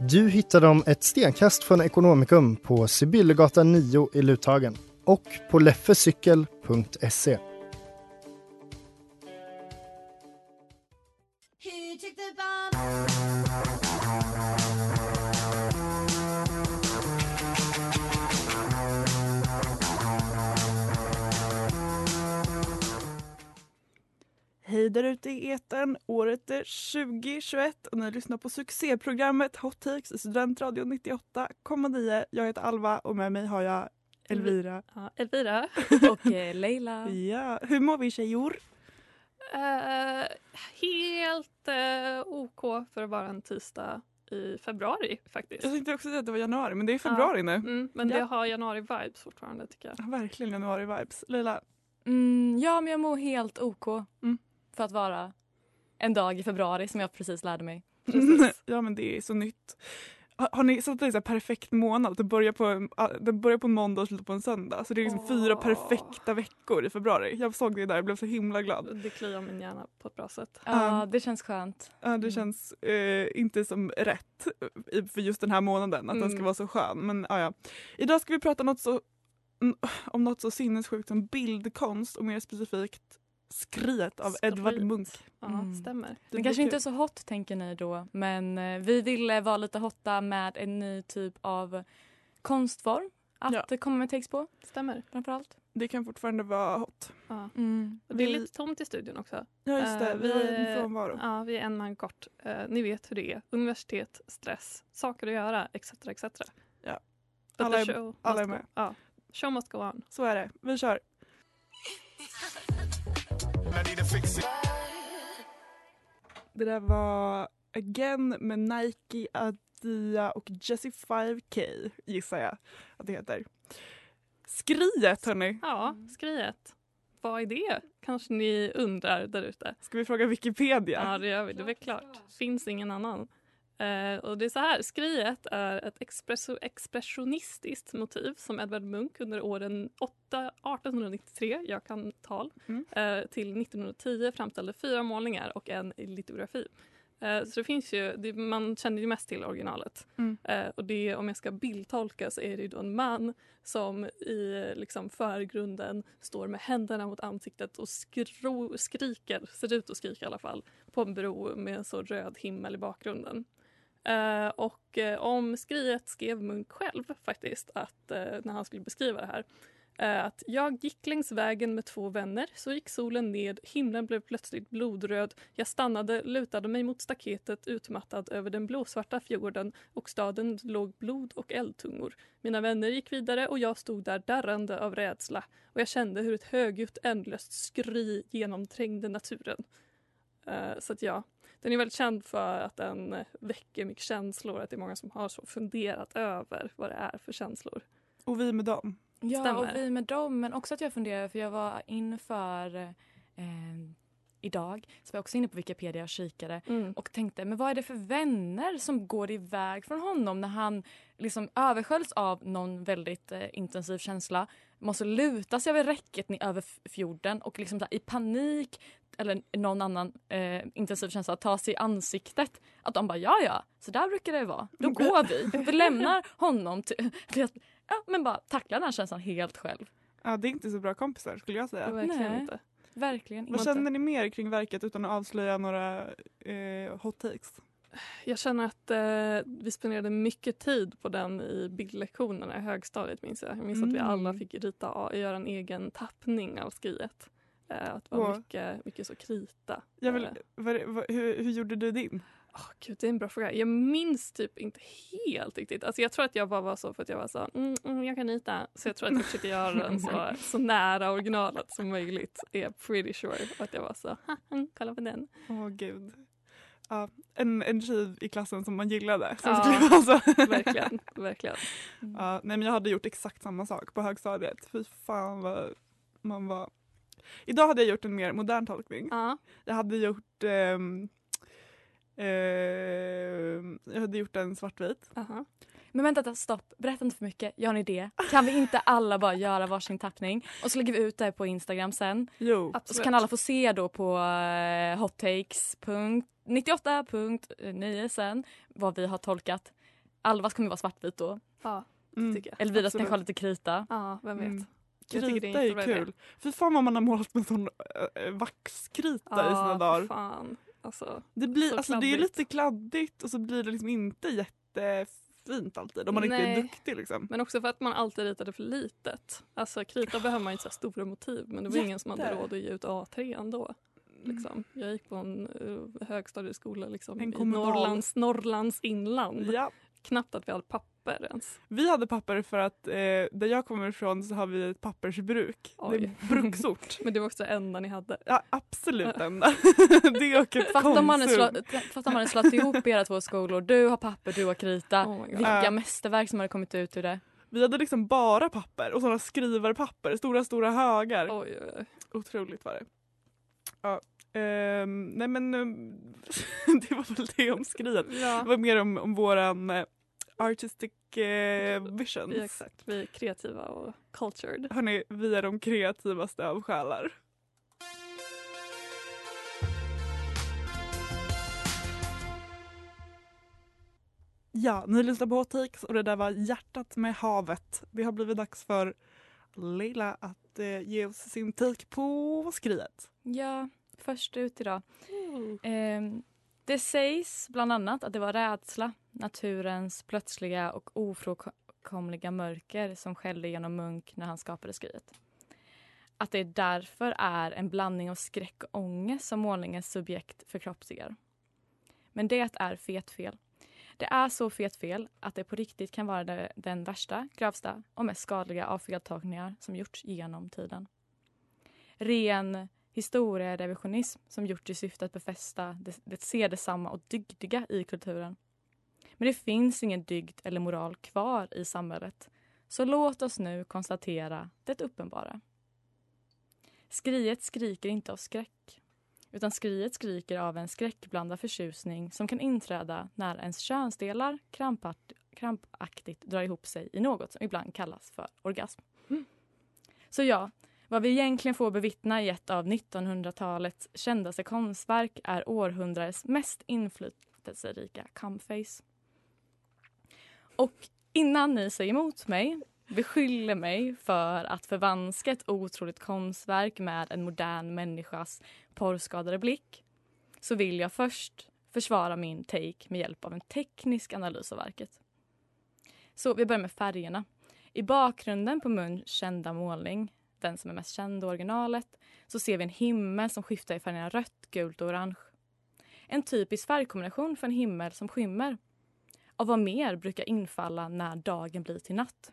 Du hittar dem ett stenkast från Ekonomikum på Sibyllegatan 9 i Luthagen och på leffecykel.se. Hej där ute i etern. Året är 2021 och ni lyssnar på succéprogrammet Hot Takes i Studentradion 98,9. Jag heter Alva och med mig har jag Elvira. Ja, Elvira. Och eh, Leila. Ja, hur mår vi tjejor? Eh, helt eh, OK för att vara en tisdag i februari faktiskt. Jag tänkte också säga att det var januari men det är februari nu. Mm, men Ja. det har januari-vibes fortfarande tycker jag. Ja, Verkligen januari-vibes. Leila, Mm, ja, men jag mår helt OK Mm. för att vara en dag i februari som jag precis lärde mig. Precis. ja men det är så nytt. Har, har ni satt en så här perfekt månad? Det börjar, på, en- det börjar på en måndag och slutar på en söndag. Så det är liksom fyra Åh. perfekta veckor i februari. Jag såg det där och blev så himla glad. Det kliar min hjärna på ett bra sätt. Ja, Um, det känns skönt. Ja, det Mm. känns eh, inte som rätt i- för just den här månaden att den ska Mm. vara så skön. Men ja, ja. Idag ska vi prata något så, mm, om något så sinnessjukt som bildkonst och mer specifikt Skriet av Edvard Skriet. Munch. Ja, Mm. stämmer. Det Det kanske inte är så hot tänker ni då, men eh, vi ville vara lite hotta med en ny typ av konstform att komma med text på Stämmer. framförallt. Det kan fortfarande vara hot. Ja. Mm. Det är Vi- lite tomt i studion också. Ja just det, Eh, vi har vi- en frånvaro. Ja, vi är en man kort. Eh, ni vet hur det är. Universitet, stress, saker att göra, etc. etc. Ja. Alla är- alla är med. Ja. Show must go on. Så är det. Vi kör. Det där var Again med Nike, Adia och Jessie 5K gissar jag att det heter. Skriet hörni. Ja, skriet. Vad är det? Kanske ni undrar där ute. Ska vi fråga Wikipedia? Ja, det gör vi. Det är väl klart. Finns ingen annan. Eh, och det är så här, skriet är ett expresso- expressionistiskt motiv som Edvard Munch under åren 8, 1893, jag kan tal, Mm. eh, till 1910 framställde fyra målningar och en litografi. Eh, så det finns ju, det, man känner ju mest till originalet. Mm. Och det, om jag ska bildtolka så är det då en man som i liksom, förgrunden står med händerna mot ansiktet och skro, skriker, ser ut att skrika i alla fall, på en bro med så röd himmel i bakgrunden. Eh, och eh, om skriet skrev Munk själv faktiskt att eh, när han skulle beskriva det här att jag gick längs vägen med två vänner, så gick solen ned, himlen blev plötsligt blodröd, jag stannade, lutade mig mot staketet utmattad över den blåsvarta fjorden och staden låg blod och eldtungor. Mina vänner gick vidare och jag stod där darrande av rädsla och jag kände hur ett högljutt ändlöst skri genomträngde naturen. Så att ja, den är väldigt känd för att den väcker mycket känslor, att det är många som har så funderat över vad det är för känslor. Och vi med dem. Ja, Stämmer. och vi med dem. Men också att jag funderar, för jag var inför eh, idag, så var jag också inne på Wikipedia och kikade Mm. och tänkte, men vad är det för vänner som går iväg från honom när han liksom översköljs av någon väldigt eh, intensiv känsla, måste luta sig över räcket ner över fjorden och liksom i panik eller någon annan eh, intensiv känsla ta sig i ansiktet. Att de bara, ja ja, så där brukar det vara. Då går vi. Vi lämnar honom till, till att ja, men bara tackla den här känslan helt själv. Ja, det är inte så bra kompisar skulle jag säga. Verkligen Nej. inte. Verkligen Vad inte. känner ni mer kring verket utan att avslöja några eh, hot takes? Jag känner att eh, vi spenderade mycket tid på den i bildlektionerna i högstadiet minns jag. Jag minns att vi Mm. alla fick rita, göra en egen tappning av skriet. Eh, att det var mycket, mycket så krita. Jag vill, Eh, vad, vad, hur, hur gjorde du din? åh, gud, det är en bra fråga. Jag minns typ inte helt riktigt. Alltså, jag tror att jag bara var så för att jag var så, mm, mm, jag kan rita. Så jag tror att jag försökte göra den så, så nära originalet som möjligt. Är pretty sure. Att jag var så, "Haha, kolla på den. Åh gud. Ja, en, en tjej i klassen som man gillade. Som Ja. skulle vara så. Verkligen, verkligen. Ja, nej, men jag hade gjort exakt samma sak på högstadiet. Fy fan vad man var... Idag hade jag gjort en mer modern tolkning. Ja. Jag hade gjort ehm, ehm, jag hade gjort en svartvit. Aha. Men vänta, stopp. Berätta inte för mycket. Jag har en idé. Kan vi inte alla bara göra varsin tappning och så lägger vi ut det här på Instagram sen. Jo. Och så kan alla få se då på uh, hottakes.98.9 sen vad vi har tolkat. Alvas kommer vara svartvit då. Ja, Mm. tycker jag. Elviras Absolut. kanske har lite krita. Ja, vem vet. Mm. Jag tycker det är Krita är kul. Fy fan vad man har målat med sån äh, vaxkrita i sina dagar. fan. Alltså, Det, blir, Så alltså, det är lite kladdigt och så blir det liksom inte jättefint alltid om man inte är Nej. duktig. Liksom. men också för att man alltid ritade för litet. Alltså krita behöver man inte så stora motiv men det var ingen som hade Jätte. råd att ge ut A3 ändå. Liksom. Jag gick på en uh, högstadieskola liksom, En i. Norrlands, Norrlands inland. Ja. Knappt att vi hade papper ens. Vi hade papper för att eh, där jag kommer ifrån så har vi ett pappersbruk. Oj. Det är bruksort. Men det var också det enda ni hade. Ja, absolut enda. det och ett slå, fattar man en slått ihop era två skolor. Du har papper, du har krita. Oh. Vilka Ja. mästerverk som hade kommit ut ur det. Vi hade liksom bara papper och sådana skrivarpapper, stora stora högar. Oj, oj, oj. Otroligt var det. Ja. Ehm, nej men ehm, det var väl det om skriet. Ja. Det var mer om, om våran eh, artistic eh, visions. Ja, exakt. Vi är kreativa och cultured. Hörni, vi är de kreativaste av själar. Ja, ni lyssnar på Hot Takes och det där var Hjärtat med havet. Det har blivit dags för Leila att eh, ge oss sin take på skriet. Ja, först ut idag. Ehm, det sägs bland annat att det var rädsla, naturens plötsliga och ofrånkomliga mörker som skällde genom Munk när han skapade skriet. Att det därför är en blandning av skräck och ångest som målningens subjekt förkroppsligar. Men det är fet fel. Det är så fet fel att det på riktigt kan vara den värsta, grövsta och mest skadliga av feltolkningar som gjorts genom tiden. Ren historierevisionism som gjorts i syfte att befästa det, det se detsamma och dygdiga i kulturen. Men det finns ingen dygd eller moral kvar i samhället. Så låt oss nu konstatera det uppenbara. Skriet skriker inte av skräck. Utan skriet skriker av en skräckblandad förtjusning som kan inträda när ens könsdelar krampaktigt drar ihop sig i något som ibland kallas för orgasm. Så ja, vad vi egentligen får bevittna i ett av 1900-talets kändaste konstverk är århundradets mest inflytelserika comeface. Och innan ni säger emot mig, beskyller mig för att förvanska ett otroligt konstverk med en modern människas porrskadade blick så vill jag först försvara min take med hjälp av en teknisk analys av verket. Så vi börjar med färgerna. I bakgrunden på Munchs kända målning, den som är mest känd och originalet, så ser vi en himmel som skiftar i färgerna rött, gult och orange. En typisk färgkombination för en himmel som skymmer. Och vad mer brukar infalla när dagen blir till natt?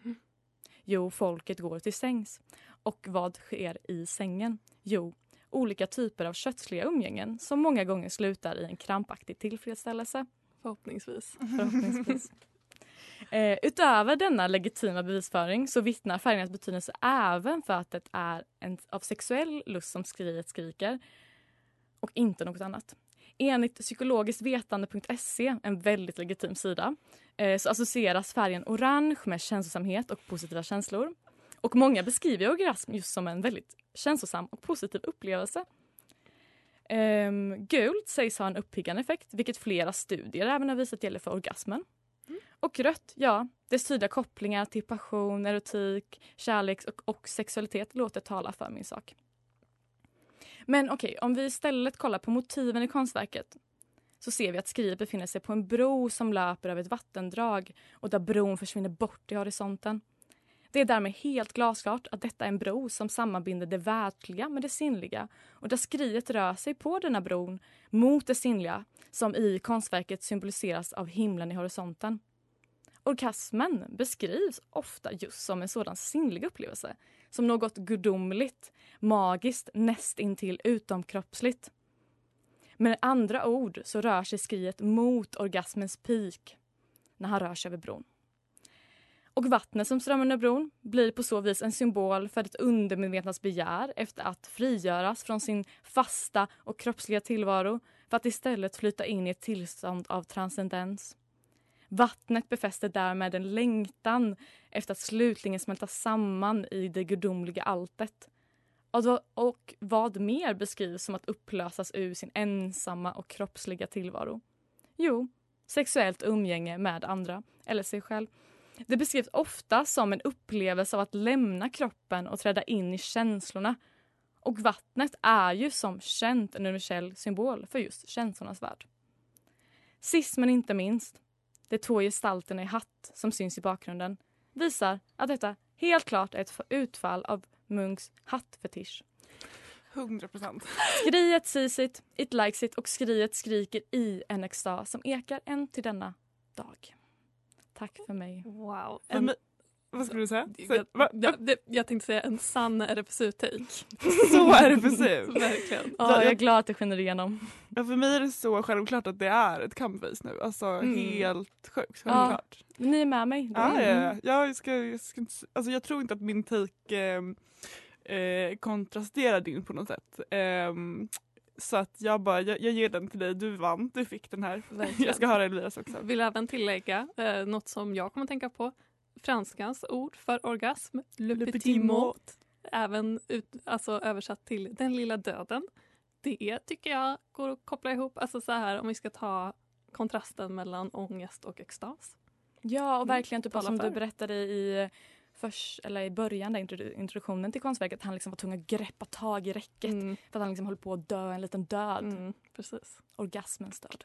Jo, folket går till sängs. Och vad sker i sängen? Jo, olika typer av kötsliga umgängen som många gånger slutar i en krampaktig tillfredsställelse. Förhoppningsvis. Förhoppningsvis. Eh, utöver denna legitima bevisföring så vittnar färgernas betydelse även för att det är en av sexuell lust som skriet skriker och inte något annat. Enligt psykologiskvetande.se, en väldigt legitim sida, eh, så associeras färgen orange med känslosamhet och positiva känslor. Och många beskriver orgasm just som en väldigt känslosam och positiv upplevelse. Ehm, gult sägs ha en uppiggande effekt, vilket flera studier även har visat gäller för orgasmen. Och rött, ja, dess tydliga kopplingar till passion, erotik, kärlek och, och sexualitet låter tala för min sak. Men okej, om vi istället kollar på motiven i konstverket. så ser vi att skriet befinner sig på en bro som löper över ett vattendrag och där bron försvinner bort i horisonten. Det är därmed helt glasklart att detta är en bro som sammanbinder det världsliga med det sinnliga och där skriet rör sig på denna bron mot det sinnliga som i konstverket symboliseras av himlen i horisonten. Orgasmen beskrivs ofta just som en sådan sinnlig upplevelse, som något gudomligt, magiskt, nästintill utomkroppsligt. Med andra ord så rör sig skriet mot orgasmens peak när han rör sig över bron. Och vattnet som strömmar under bron blir på så vis en symbol för ett undermedvetnas begär efter att frigöras från sin fasta och kroppsliga tillvaro för att istället flyta in i ett tillstånd av transcendens. Vattnet befäster därmed en längtan efter att slutligen smälta samman i det gudomliga alltet. Alltså, och vad mer beskrivs som att upplösas ur sin ensamma och kroppsliga tillvaro? Jo, sexuellt umgänge med andra, eller sig själv. Det beskrivs ofta som en upplevelse av att lämna kroppen och träda in i känslorna. Och vattnet är ju som känt en universell symbol för just känslornas värld. Sist men inte minst, de två gestalterna i hatt som syns i bakgrunden visar att detta helt klart är ett utfall av Munks hattfetisch. 100 procent. Skriet säger sitt, it likes it och skriet skriker i en extas som ekar än till denna dag. Tack för mig. Wow. En, vad skulle du säga? Jag, jag, det, jag tänkte säga en sann RFSU-take. så RFSU? Verkligen. Ja, jag är glad att det skiner igenom. Ja, för mig är det så självklart att det är ett campus nu. Alltså mm. helt sjukt självklart. Ja, ni är med mig. Ja, ja, ja. Jag, ska, jag, ska, alltså jag tror inte att min take eh, eh, kontrasterar din på något sätt. Eh, så att jag bara, jag, jag, ger den till dig, du vann, du fick den här. Verkligen. Jag ska höra Elias också. Vill även tillägga eh, något som jag kommer att tänka på. Franskans ord för orgasm, le, le petit mot. Även ut, alltså översatt till den lilla döden. Det tycker jag går att koppla ihop, alltså så här om vi ska ta kontrasten mellan ångest och extas. Ja och verkligen typ som du berättade i först, eller i början, där introduktionen till konstverket, han liksom var tvungen att greppa tag i räcket mm. för att han liksom höll på att dö en liten död. Mm, precis. Orgasmens död.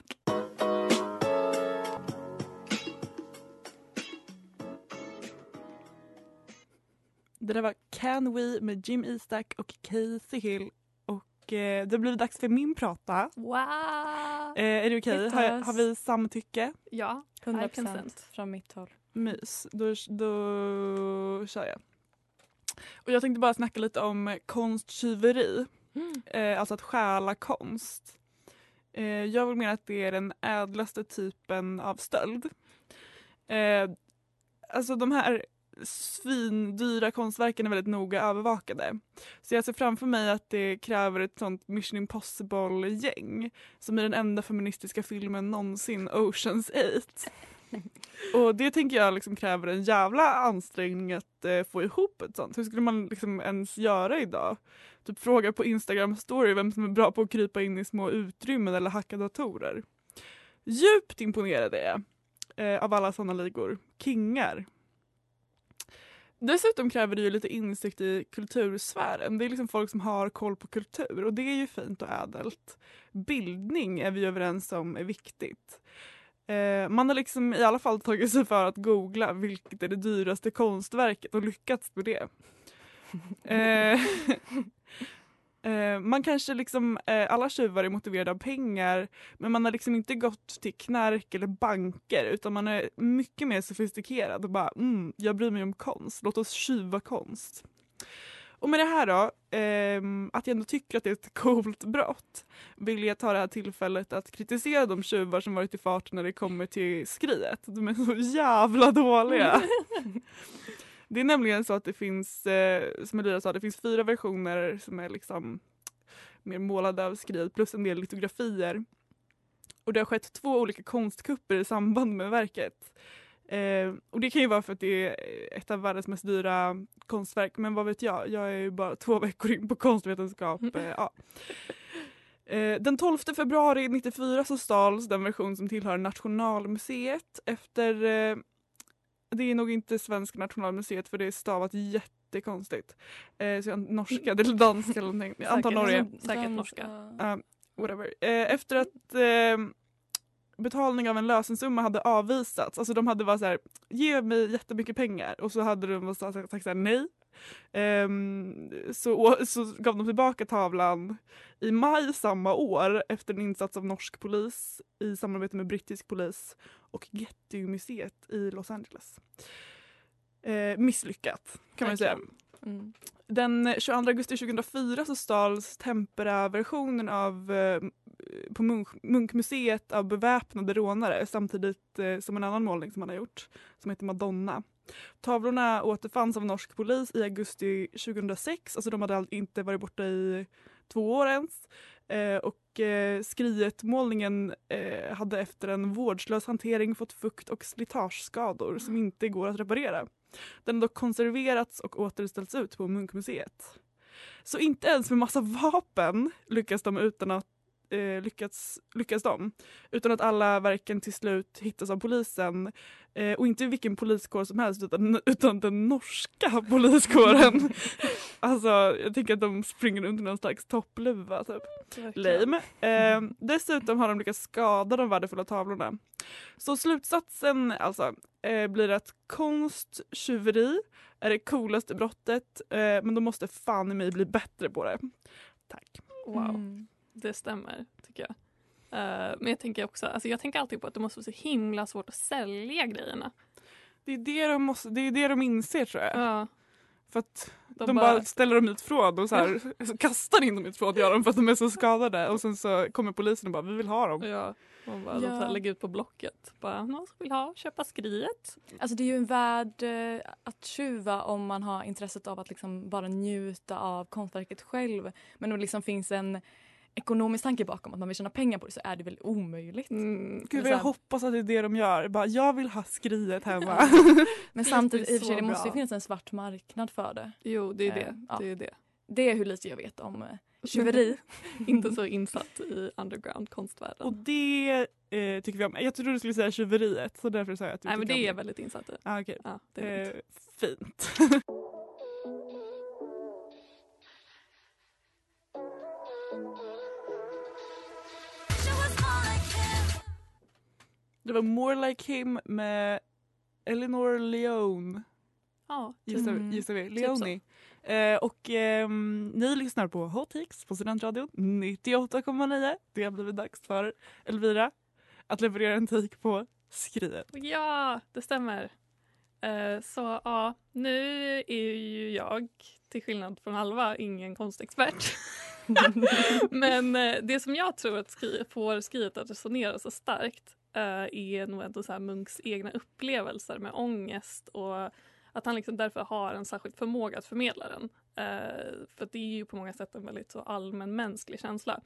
Det där var Can We med Jim Eastack och Casey Hill. Och eh, det blir dags för min prata. Wow! Eh, är det okej? Okay? Har, har, vi samtycke? Ja, 100 procent från mitt håll. Mys. Då, då kör jag. Och jag tänkte bara snacka lite om konsttjuveri. Mm. Eh, alltså att stjäla konst. Eh, jag vill mena att det är den ädlaste typen av stöld. Eh, alltså de här svindyra konstverken är väldigt noga övervakade. Så jag ser framför mig att det kräver ett sånt Mission Impossible-gäng som i den enda feministiska filmen någonsin, Oceans 8. Och det tänker jag liksom kräver en jävla ansträngning att eh, få ihop ett sånt. Hur skulle man liksom ens göra idag? Typ fråga på Instagram story vem som är bra på att krypa in i små utrymmen eller hacka datorer. Djupt imponerad är jag eh, av alla sådana ligor. Kingar. Dessutom kräver det ju lite insikt i kultursfären. Det är liksom folk som har koll på kultur och det är ju fint och ädelt. Bildning är vi överens om är viktigt. Eh, man har liksom i alla fall tagit sig för att googla vilket är det dyraste konstverket och lyckats med det. eh, eh, man kanske liksom, eh, alla tjuvar är motiverade av pengar men man har liksom inte gått till knark eller banker utan man är mycket mer sofistikerad och bara mm, jag bryr mig om konst, låt oss tjuva konst. Och med det här då, eh, att jag ändå tycker att det är ett coolt brott, vill jag ta det här tillfället att kritisera de tjuvar som varit i farten när det kommer till skriet. De är så jävla dåliga. det är nämligen så att det finns, eh, som Elias sa, det finns fyra versioner som är liksom mer målade av skriet plus en del litografier. Och det har skett två olika konstkupper i samband med verket. Eh, och det kan ju vara för att det är ett av världens mest dyra konstverk men vad vet jag, jag är ju bara två veckor in på konstvetenskap. Eh, ja. eh, den 12 februari 94 så stals den version som tillhör Nationalmuseet efter eh, det är nog inte Svenska nationalmuseet för det är stavat jättekonstigt. Eh, så jag norska eller danska eller någonting. Jag antar Norge. Säkert norska. Uh, whatever. Eh, efter att eh, betalning av en lösensumma hade avvisats. Alltså de hade varit så här, ge mig jättemycket pengar och så hade de sagt, nej. Ehm, så, så gav de tillbaka tavlan i maj samma år efter en insats av norsk polis i samarbete med brittisk polis och Getty-museet i Los Angeles. Eh, misslyckat kan man säga. Mm. Den 22 augusti 2004 så stals tempera-versionen av eh, på Munk Munkmuseet av beväpnade rånare samtidigt eh, som en annan målning som han har gjort som heter Madonna. Tavlorna återfanns av norsk polis i augusti 2006, alltså de hade inte varit borta i två år ens. Eh, och eh, skrietmålningen eh, hade efter en vårdslös hantering fått fukt och slitageskador som inte går att reparera. Den har dock konserverats och återställts ut på Munkmuseet. Så inte ens med massa vapen lyckas de utan att eh, lyckats, lyckas de. Utan att alla verken till slut hittas av polisen. Eh, och inte vilken poliskår som helst utan, utan den norska poliskåren. alltså jag tänker att de springer i någon slags toppluva typ. Lame. Eh, dessutom har de lyckats skada de värdefulla tavlorna. Så slutsatsen alltså eh, blir att konst, tjuveri är det coolaste brottet eh, men de måste fan i mig bli bättre på det. Tack. Wow, Mm. Det stämmer tycker jag. Eh, men jag tänker också, alltså jag tänker alltid på att det måste vara så himla svårt att sälja grejerna. Det är det de, måste, det, är det de inser tror jag. Ja, För att de, de, bara, ställer dem förråd och så, här, så kastar in dem förråd gör de för att de är så skadade och sen så kommer polisen och bara vi vill ha dem. Ja, och bara Ja. ja. lägga ut på Blocket. Bara, någon som vill ha, köpa skriet. Alltså det är ju en värld eh, att tjuva om man har intresset av att liksom bara njuta av konstverket själv. Men om det liksom finns en ekonomisk tanke bakom att man vill tjäna pengar på det så är det väl omöjligt. Mm. Gud vad jag hoppas att det är det de gör. Bara, jag vill ha skriet hemma. Men samtidigt Det i och för sig, det måste ju finnas en svart marknad för det. Jo, det är Eh, det. ja. det, är det. Det är hur lite jag vet om eh, tjuveri. Inte så insatt i underground konstvärlden. och det eh, tycker vi om. Jag trodde du skulle säga tjuveriet så därför sa jag att vi Nej men det är jag väldigt insatt i. Ah, okej. Ja, det är eh, fint. Det var More Like Him med Eleanor Leone. ja, Gissar, Mm. gissar vi. så. Leone. Eh, och ehm, ni lyssnar på Hot Hicks på Studentradion 98,9. Det har blivit dags för Elvira att leverera en take på skriet. Ja, det stämmer. Eh, Så ja, nu är ju jag, till skillnad från Alva, ingen konstexpert. Men eh, det som jag tror att skri får skriet att resonera så starkt eh, är nog ändå så här Munks egna upplevelser med ångest och att han liksom därför har en särskild förmåga att förmedla den. Eh, för det är ju på många sätt en väldigt så allmän mänsklig känsla.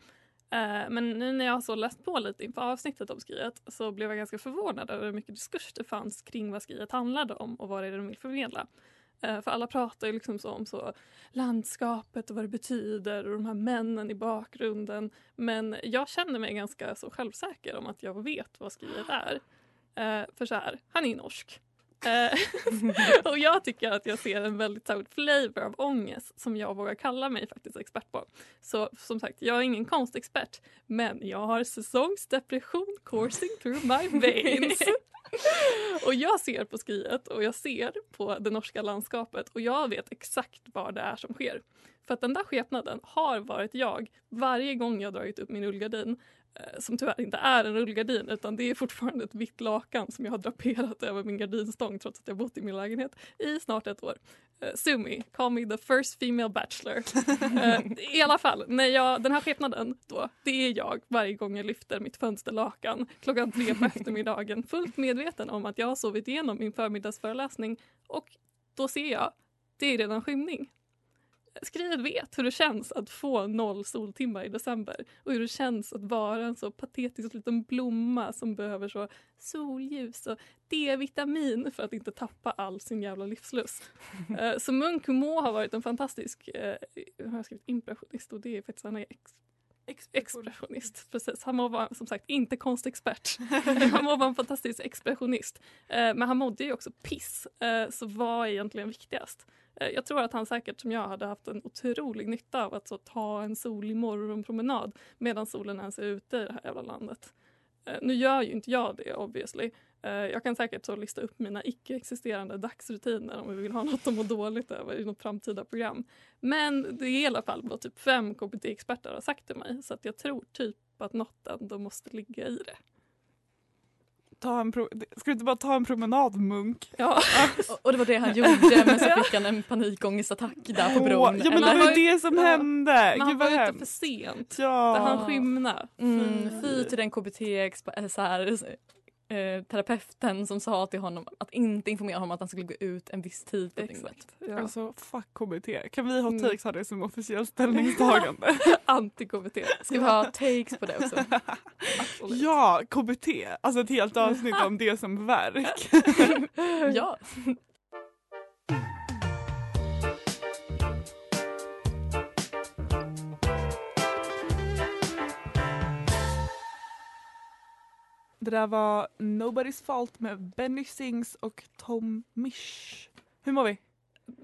Eh, men nu när jag har så läst på lite inför avsnittet om skriet så blev jag ganska förvånad över hur mycket diskurs det fanns kring vad skriet handlade om och vad det är de vill förmedla. Eh, för alla pratar ju liksom så om så landskapet och vad det betyder och de här männen i bakgrunden. Men jag känner mig ganska så självsäker om att jag vet vad skriet är. Eh, för så här, han är norsk. Eh, och jag tycker att jag ser en väldigt särskild flavor av ångest som jag vågar kalla mig faktiskt expert på. Så som sagt, jag är ingen konstexpert men jag har säsongsdepression coursing through my veins. och jag ser på skriet och jag ser på det norska landskapet och jag vet exakt vad det är som sker. För att den där skepnaden har varit jag varje gång jag dragit upp min rullgardin Eh, som tyvärr inte är en rullgardin utan det är fortfarande ett vitt lakan som jag har draperat över min gardinstång trots att jag bott i min lägenhet i snart ett år. Uh, Sumi, call me the first female bachelor. Eh, I alla fall, när jag, den här skepnaden då, det är jag varje gång jag lyfter mitt fönsterlakan klockan tre på eftermiddagen fullt medveten om att jag har sovit igenom min förmiddagsföreläsning och då ser jag, det är redan skymning. Skriet vet hur det känns att få noll soltimmar i december och hur det känns att vara en så patetisk liten blomma som behöver så solljus och D-vitamin för att inte tappa all sin jävla livslust. Eh, så Munk må ha varit en fantastisk eh, jag har skrivit impressionist och det är faktiskt han är ex, expressionist. Precis. Han må vara som sagt inte konstexpert. han må vara en fantastisk expressionist. Eh, men han mådde ju också piss. Eh, så vad är egentligen viktigast? Eh, jag tror att han säkert som jag hade haft en otrolig nytta av att så ta en solig morgonpromenad medan solen ens är ute i det här jävla landet. Eh, nu gör ju inte jag det obviously. Eh, jag kan säkert så lista upp mina icke-existerande dagsrutiner om vi vill ha något att må dåligt över i något framtida program. Men det är i alla fall vad typ fem KBT-experter har sagt till mig så att jag tror typ att något ändå måste ligga i det. Ta en pro- Ska du inte bara ta en promenad Munk? Ja. Och, det var det han gjorde men så fick han en panikångestattack där på bron. ja men det var ju det som hände. Men han Gud var ute för sent. Ja. Där han skymna. Mm, fy till den KBT så här, eh, terapeuten som sa till honom att inte informera honom att han skulle gå ut en viss tid på dygnet. Ja. Alltså fuck KBT. Kan vi hot Mm. takes ha det som officiellt ställningstagande? Anti-KBT. Ska vi ha takes på det också? Ja, KBT. Alltså ett helt avsnitt om det som verk. ja. Det där var Nobody's Fault med Benny Sings och Tom Misch. Hur mår vi?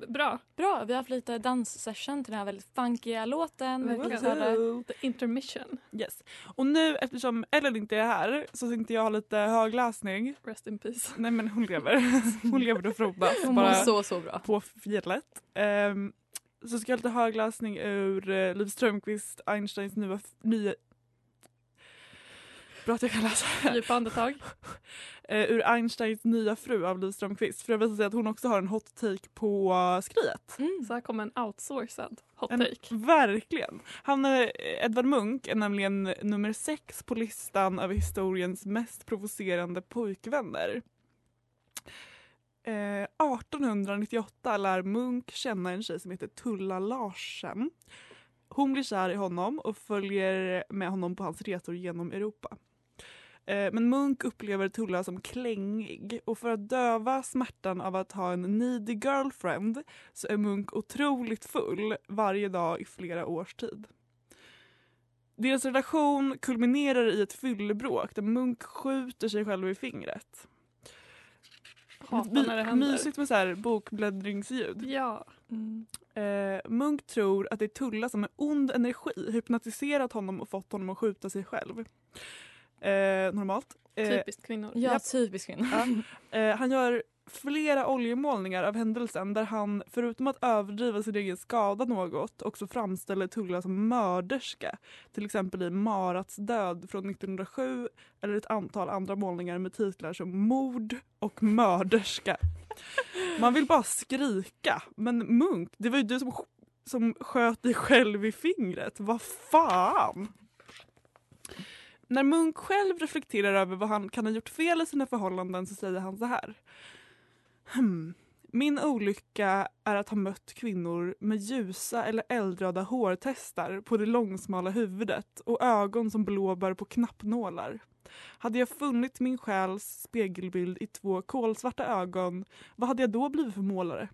Bra. Bra, vi har haft lite danssession till den här väldigt funkiga låten. Verkligen. The intermission. Yes. Och nu eftersom Ellen inte är här så tänkte jag ha lite högläsning. Rest in peace. Nej men hon lever. Hon lever och frodas. Hon mår så så bra. på fjället. Ehm, så ska jag ha lite högläsning ur uh, Liv Strömquist, Einsteins nya, nya Bra att jag kan läsa. Djupa andetag. Eh, ur Einsteins nya fru av Liv Strömquist. För jag vill säga att hon också har en hot take på skriet. Mm. Så här kommer en outsourcad hot En, take. verkligen. Han, eh, Edvard Munch är nämligen nummer sex på listan över historiens mest provocerande pojkvänner. Eh, 1898 lär Munch känna en tjej som heter Tulla Larsen. Hon blir kär i honom och följer med honom på hans resor genom Europa. Eh, Men Munch upplever Tulla som klängig och för att döva smärtan av att ha en needy girlfriend så är Munch otroligt full varje dag i flera års tid. Deras relation kulminerar i ett fyllebråk där Munch skjuter sig själv i fingret. Hatar när det händer. Mysigt med så här bokbläddringsljud. Ja. Mm. Eh, Munch tror att det är Tulla som med ond energi hypnotiserat honom och fått honom att skjuta sig själv. Eh, normalt. Eh, Typiskt kvinnor. Ja, typiskt kvinna. Ja. Eh, han gör flera oljemålningar av händelsen där han förutom att överdriva sin egen skada något också framställer Tulla som mörderska. Till exempel i Marats död från 1907 eller ett antal andra målningar med titlar som Mord och mörderska. Man vill bara skrika. Men Munk, det var ju du som, som sköt dig själv i fingret. Vad fan! När Munk själv reflekterar över vad han kan ha gjort fel i sina förhållanden så säger han så här. Hmm. Min olycka är att ha mött kvinnor med ljusa eller eldröda hårtestar på det långsmala huvudet och ögon som blåbär på knappnålar. Hade jag funnit min själs spegelbild i två kolsvarta ögon, vad hade jag då blivit för målare?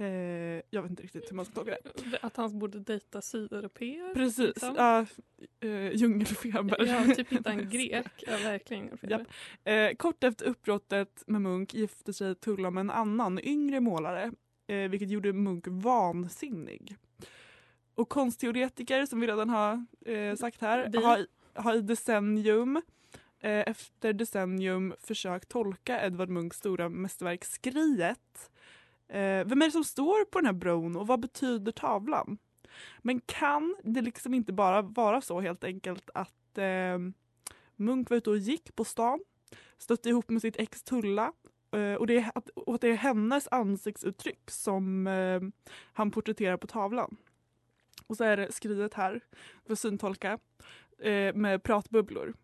Eh, jag vet inte riktigt hur man ska tolka det. Att han borde dejta sydeuropeer. Precis, liksom. ja, eh, djungelfeber. Ja, typ hitta en grek. Ja, verkligen. Japp. Eh, kort efter uppbrottet med Munk gifte sig Tulla med en annan yngre målare eh, vilket gjorde Munk vansinnig. Och konstteoretiker som vi redan har eh, sagt här Vi. har, har i decennium eh, efter decennium försökt tolka Edvard Munchs stora mästerverk Skriet. Eh, vem är det som står på den här bron och vad betyder tavlan? Men kan det liksom inte bara vara så helt enkelt att eh, Munk var ute och gick på stan, stötte ihop med sitt ex Tulla eh, och, det är, att, och att det är hennes ansiktsuttryck som eh, han porträtterar på tavlan. Och så är det skrivet här, för syntolka, eh, med pratbubblor.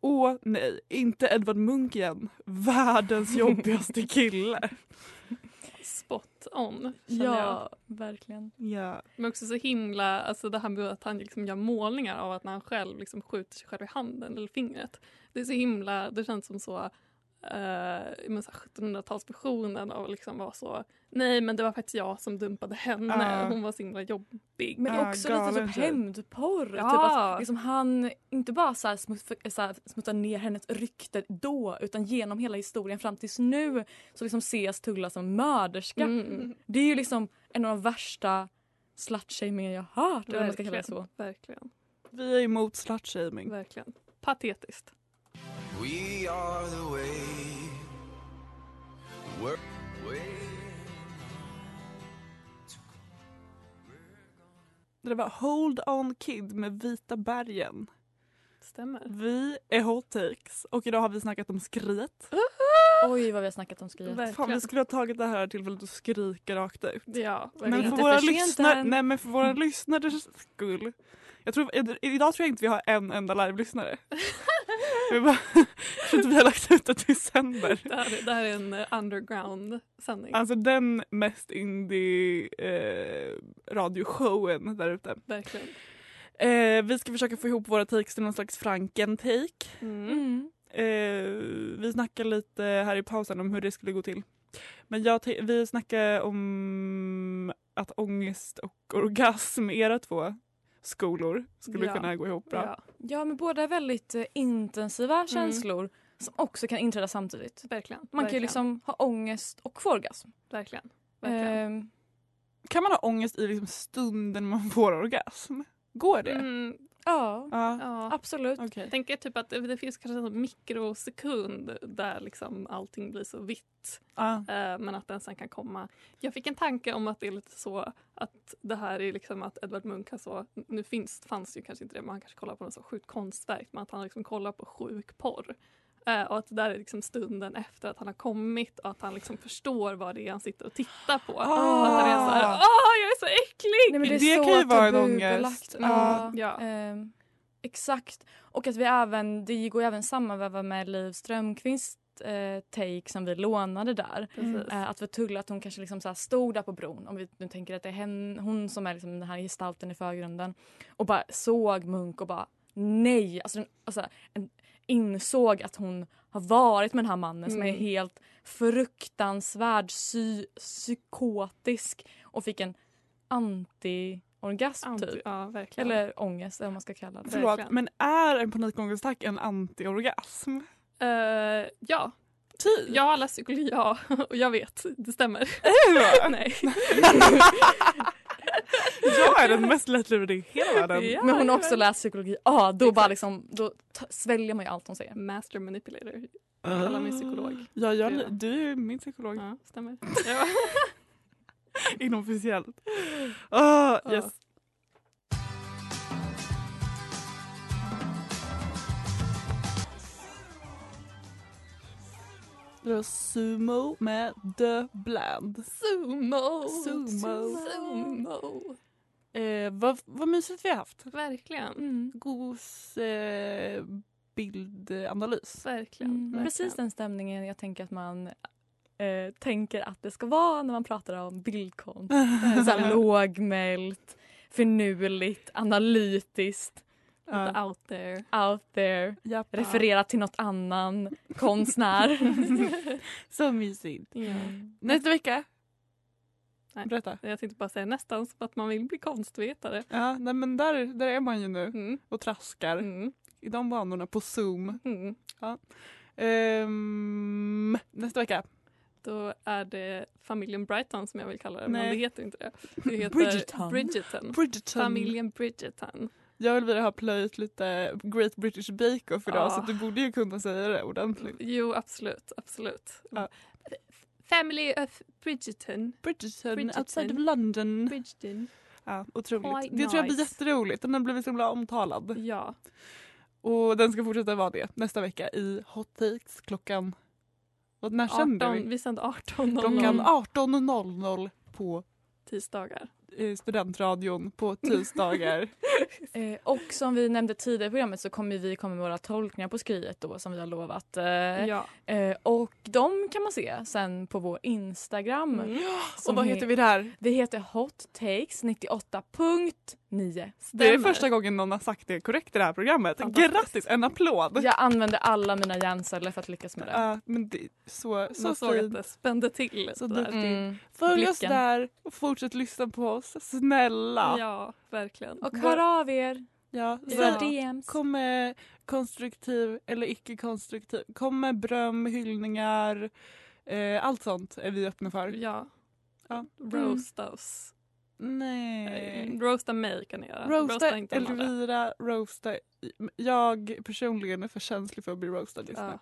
Åh nej, inte Edvard Munch igen. Världens jobbigaste kille. Spot on. känner jag. Ja, verkligen. Ja. Men också så himla, alltså det här med att han liksom gör målningar av att när han själv liksom skjuter sig själv i handen eller fingret. Det är så himla, det känns som så, uh, men så här 1700-talsversionen av liksom vara så, nej men det var faktiskt jag som dumpade henne, Ja. hon var så himla jobbig. Men Ja, också lite typ hämndporr. Ja. Typ att liksom han inte bara så här smut, så här, smuttar ner hennes rykte då utan genom hela historien fram tills nu så liksom ses Tulla som mörderska. Mm. Det är ju liksom en av de värsta slutshamingen jag har hört. Vad man ska kalla det så. Verkligen, Vi är emot slutshaming. verkligen. patetiskt. We are the way. We're way. Det var Hold On Kid med Vita bergen. Stämmer. Vi är Hot Takes och idag har vi snackat om skriet. Oj vad vi har snackat om skriet. Verkligen. Fan, vi skulle ha tagit det här tillfället och skrika rakt ut. Ja, Men för, våra lyssnare, nej, men för våra lyssnares skull. Jag tror, idag tror jag inte vi har en enda live-lyssnare. vi bara, jag tror inte vi har lagt ut det till december. Det här, är- det här är en eh, underground sändning. Alltså den mest indie eh, där ute. Verkligen. Eh, vi ska försöka få ihop våra takes till någon slags franken-take. Mm. Mm. Eh, vi snackar lite här i pausen om hur det skulle gå till. Men jag vi snackar om att ångest och orgasm, era två skolor, skulle Ja. kunna gå ihop bra. Ja, Ja men båda är väldigt eh, intensiva känslor som också kan inträda samtidigt. verkligen. Man kan ju verkligen. liksom ha ångest och få orgasm. Verkligen. verkligen. Ehm, Kan man ha ångest i liksom stunden man får orgasm? Går det? Mm, ja, Ja. ja. absolut. Okej. Jag tänker typ att det, finns kanske en mikrosekund där liksom allting blir så vitt. Ja. Eh, men att den sen kan komma. Jag fick en tanke om att det är lite så att det här är liksom att Edvard Munch har så, nu finns, fanns ju kanske inte det, men han kanske kollar på något så sjukt konstverk, men att han liksom kollar på sjuk porr. Eh, och att det där är liksom stunden efter att han har kommit och att han liksom förstår vad det är han sitter och tittar på. Ah. Att han är så här, åh jag är så äcklig! Nej, men det, är Det så kan ju vara en ångest. Ja, Ja. ehm, exakt. Och att vi även, det går ju även sammanväva med Liv Strömqvist eh, take som vi lånade där. Precis. Eh, att Tulla att hon kanske liksom så här stod där på bron, om vi nu tänker att det är hen, hon som är liksom den här gestalten i förgrunden och bara såg Munk och bara nej, alltså, den, alltså en, insåg att hon har varit med den här mannen som är Mm. helt fruktansvärd, psy, psykotisk och fick en anti-orgasm Anti, typ. ja. Eller ångest eller vad man ska kalla det. Förlåt, Verkligen. men är en panikångestattack en antiorgasm? Eh, ja, Typ. jag har läst psykologi ja, och jag vet, det stämmer. Är det? Nej. jag är den mest lättlurade i hela världen. Ja, Men hon har också läst psykologi. Ja, då bara liksom, då sväljer man ju allt hon säger. Master manipulator. kallar mig psykolog. Ja, jag, Ja. du är ju min psykolog. Ja, stämmer. Ja. Inofficiellt. Oh, yes. Det var Sumo med The Bland. Sumo! Sumo. Sumo! Eh, vad, vad mysigt vi har haft. Verkligen. Mm. God eh, bildanalys. Verkligen. Mm. verkligen. Precis den stämningen jag tänker att man eh, tänker att det ska vara när man pratar om bildkonst. Lågmält, finurligt, analytiskt. Lite out there. out there, Japp. referera till något annan konstnär. Så mysigt. Ja. Nästa vecka. Nej. Berätta. Jag tänkte bara säga nästan som att man vill bli konstvetare. Ja, nej, men där, där är man ju nu Mm. och traskar Mm. i de banorna på Zoom. Mm. Ehm, nästa vecka. Då är det familjen Brighton som jag vill kalla det, men Nej. det heter inte det. Det heter Bridgerton. Bridgerton. Bridgerton. Familjen Bridgerton. Jag vill vilja ha plöjt lite Great British Bake Off idag Ja. så du borde ju kunna säga det ordentligt. Jo, absolut. absolut. Ja. Family of Bridgerton. Bridgerton, Bridgerton. outside of London. Bridgerton. Ja, otroligt. Quite det tror jag blir nice. jätteroligt. Den har blivit så himla omtalad. Ja. Och den ska fortsätta vara det nästa vecka i Hot Takes klockan... Vad, när sänder 18, vi? vi sänder 18 Klockan 18.00 på tisdagar. Studentradion på tisdagar. Eh, och som vi nämnde tidigare i programmet så kommer vi komma med våra tolkningar på skriet då som vi har lovat. Eh, Ja. eh, och de kan man se sen på vår Instagram. Mm. och vad heter vi där? Vi heter Hot Takes 98.9. Det är Stämmer. första gången någon har sagt det korrekt i det här programmet. Grattis, en applåd! Jag använde alla mina hjärnceller för att lyckas med det. Ja, men det så, så Man såg att det spände till. Så där. duktigt. Mm. Följ oss blicken. där och fortsätt lyssna på oss. Snälla! Ja, verkligen. Och hör av er Ja, DMs. Kom med konstruktiv eller icke konstruktiv. Kom med beröm, hyllningar. Eh, allt sånt är vi öppna för. Ja. Ja. Roast oss. Nej. Roasta mig kan ni göra. Roasta inte de andra. Elvira, roasta... Jag personligen är för känslig för att bli roastad just nu.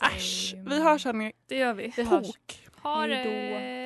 Ja, Äsch, vi hörs hörni. det gör vi. Vi. Tok. Ha det!